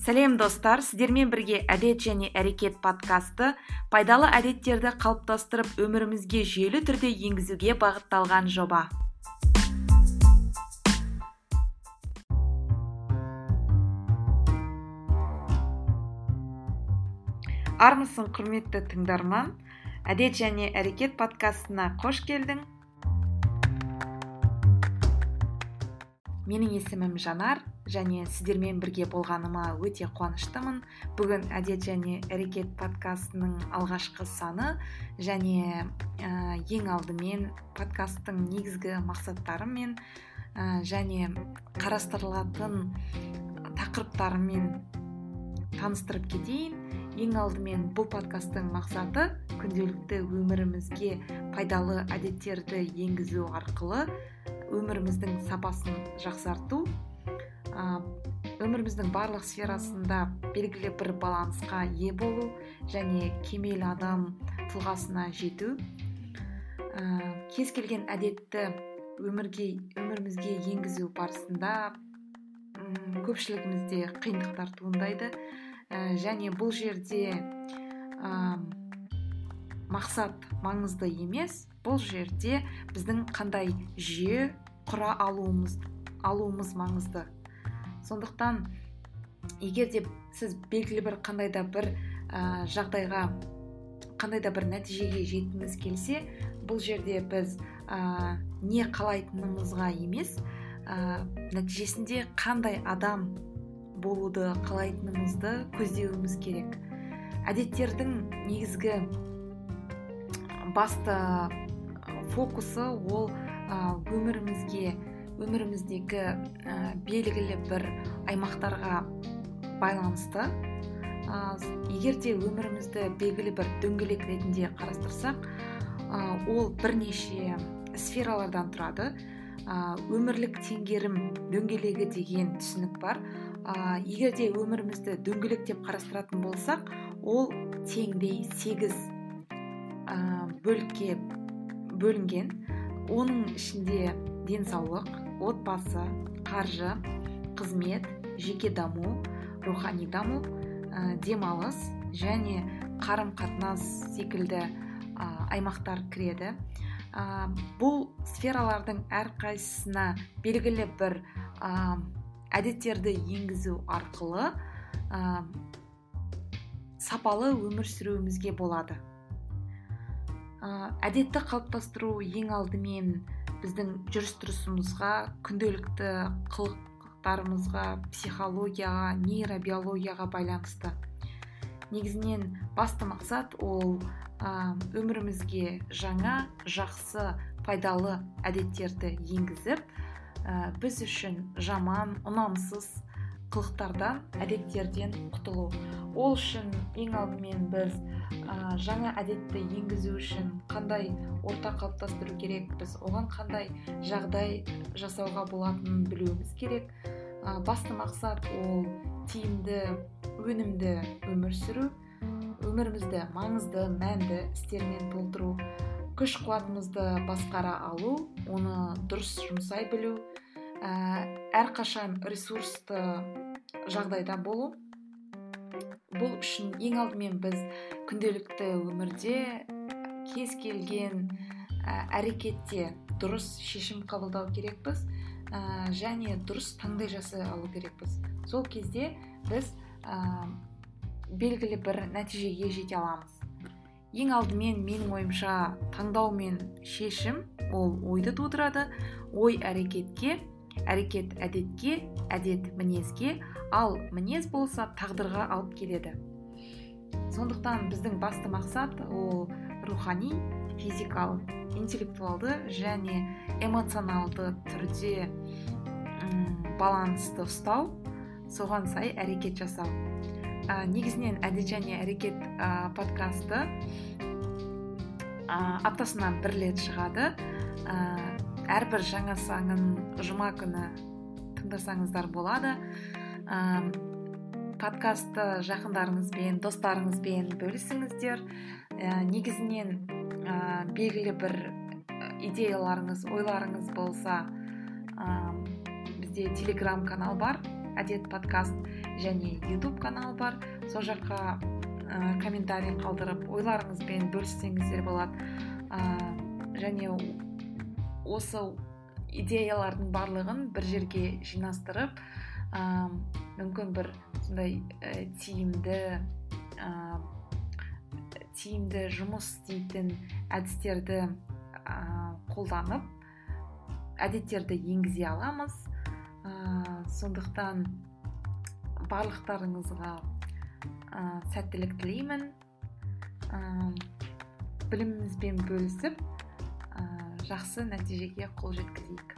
сәлем достар. Сіздермен бірге әдет және әрекет подкасты пайдалы әдеттерді қалыптастырып өмірімізге жүйелі түрде енгізуге бағытталған жоба. Армысың құрметті тыңдарман. Әдет және әрекет подкастына қош келдің. Менің есімім жанар және сіздермен бірге болғаныма өте қуаныштымын. Бүгін әдет және әрекет подкастының алғашқы саны және ә, ең алдымен подкасттың негізгі мақсаттары мен ә, және қарастырылатын тақырыптарымен таныстырып кетейін. Ең алдымен бұл подкасттың мақсаты күнделікті өмірімізге пайдалы әдеттерді енгізу арқылы өміріміздің сапасын жақсарту өміріміздің барлық сферасында белгілі бір балансқа ие болу және кемел адам тұлғасына жету. Ә, кез келген әдетті өмірге өмірімізге енгізу барысында көпшілігімізде қиындықтар туындайды. Ә, және бұл жерде ә, мақсат маңызды емес. Бұл жерде біздің қандай жүйе құра алуымыз алуымыз маңызды. Сондықтан егер де сіз белгілі бір қандай да бір ә, жағдайға қандай да бір нәтижеге жеткіңіз келсе бұл жерде біз ә, не қалайтынымызға емес ә, нәтижесінде қандай адам болуды қалайтынымызды көздеуіміз керек. Әдеттердің негізгі басты фокусы ол өмірімізге өміріміздегі ә, белгілі бір аймақтарға байланысты. Ә, егер де өмірімізді белгілі бір дөңгелек ретінде қарастырсақ ә, ол бірнеше сфералардан тұрады. Ә, өмірлік теңгерім дөңгелегі деген түсінік бар. Ә, егер де өмірімізді дөңгелек деп қарастыратын болсақ ол теңдей сегіз ә, бөлікке бөлінген. Оның ішінде денсаулық отбасы қаржы қызмет жеке даму рухани даму ә, демалыс және қарым қатынас секілді ә, аймақтар кіреді. Ә, бұл сфералардың әрқайсысына белгілі бір ә, әдеттерді енгізу арқылы ә, сапалы өмір сүруімізге болады. Әдетті қалыптастыру ең алдымен біздің жүріс тұрысымызға күнделікті қылықтарымызға психологияға нейробиологияға байланысты. Негізінен басты мақсат ол өмірімізге жаңа жақсы пайдалы әдеттерді енгізіп ә, біз үшін жаман ұнамсыз қылықтардан әдеттерден құтылу. Ол үшін ең алдымен біз ә, жаңа әдетті енгізу үшін қандай орта қалыптастыру керек? Біз оған қандай жағдай жасауға болатынын білуіміз керек. Ә, басты мақсат ол тиімді өнімді өмір сүру. Өмірімізді маңызды мәнді істермен толтыру. Күш қуатымызды басқара алу оны дұрыс жұмсай білу. Ә, әрқашан ресурсты жағдайда болу. Бұл үшін ең алдымен біз күнделікті өмірде кез келген ә, әрекетте дұрыс шешім қабылдау керекпіз ә, және дұрыс таңдай жасай алу керекпіз. Сол кезде біз ә, белгілі бір нәтижеге жете аламыз. Ең алдымен менің ойымша таңдау мен шешім ол ойды тудырады ой әрекетке әрекет әдетке әдет мінезге ал мінез болса тағдырға алып келеді. Сондықтан біздің басты мақсат ол рухани физикалық интеллектуалды және эмоционалды түрде ұм, балансты ұстау соған сай әрекет жасау. Ә, негізінен әдет және әрекет ә, подкасты ә, аптасына бір рет шығады. Әрбір жаңа санын жұма күні тыңдасаңыздар болады. Ә, подкастты жақындарыңызбен достарыңызбен бөлісіңіздер. Ә, негізінен ә, белгілі бір идеяларыңыз ойларыңыз болса ә, бізде телеграм канал бар әдет подкаст және ютуб канал бар. Сол жаққа ә, комментарий қалдырып ойларыңызбен бөліссеңіздер болады. Ә, және осы идеялардың барлығын бір жерге жинастырып ә, мүмкін бір сондай ә, тиімді ә, тиімді жұмыс істейтін әдістерді ә, қолданып әдеттерді енгізе аламыз. Ә, сондықтан барлықтарыңызға ә, сәттілік тілеймін. Ә, білімімізбен бөлісіп жақсы нәтижеге қол жеткізейік.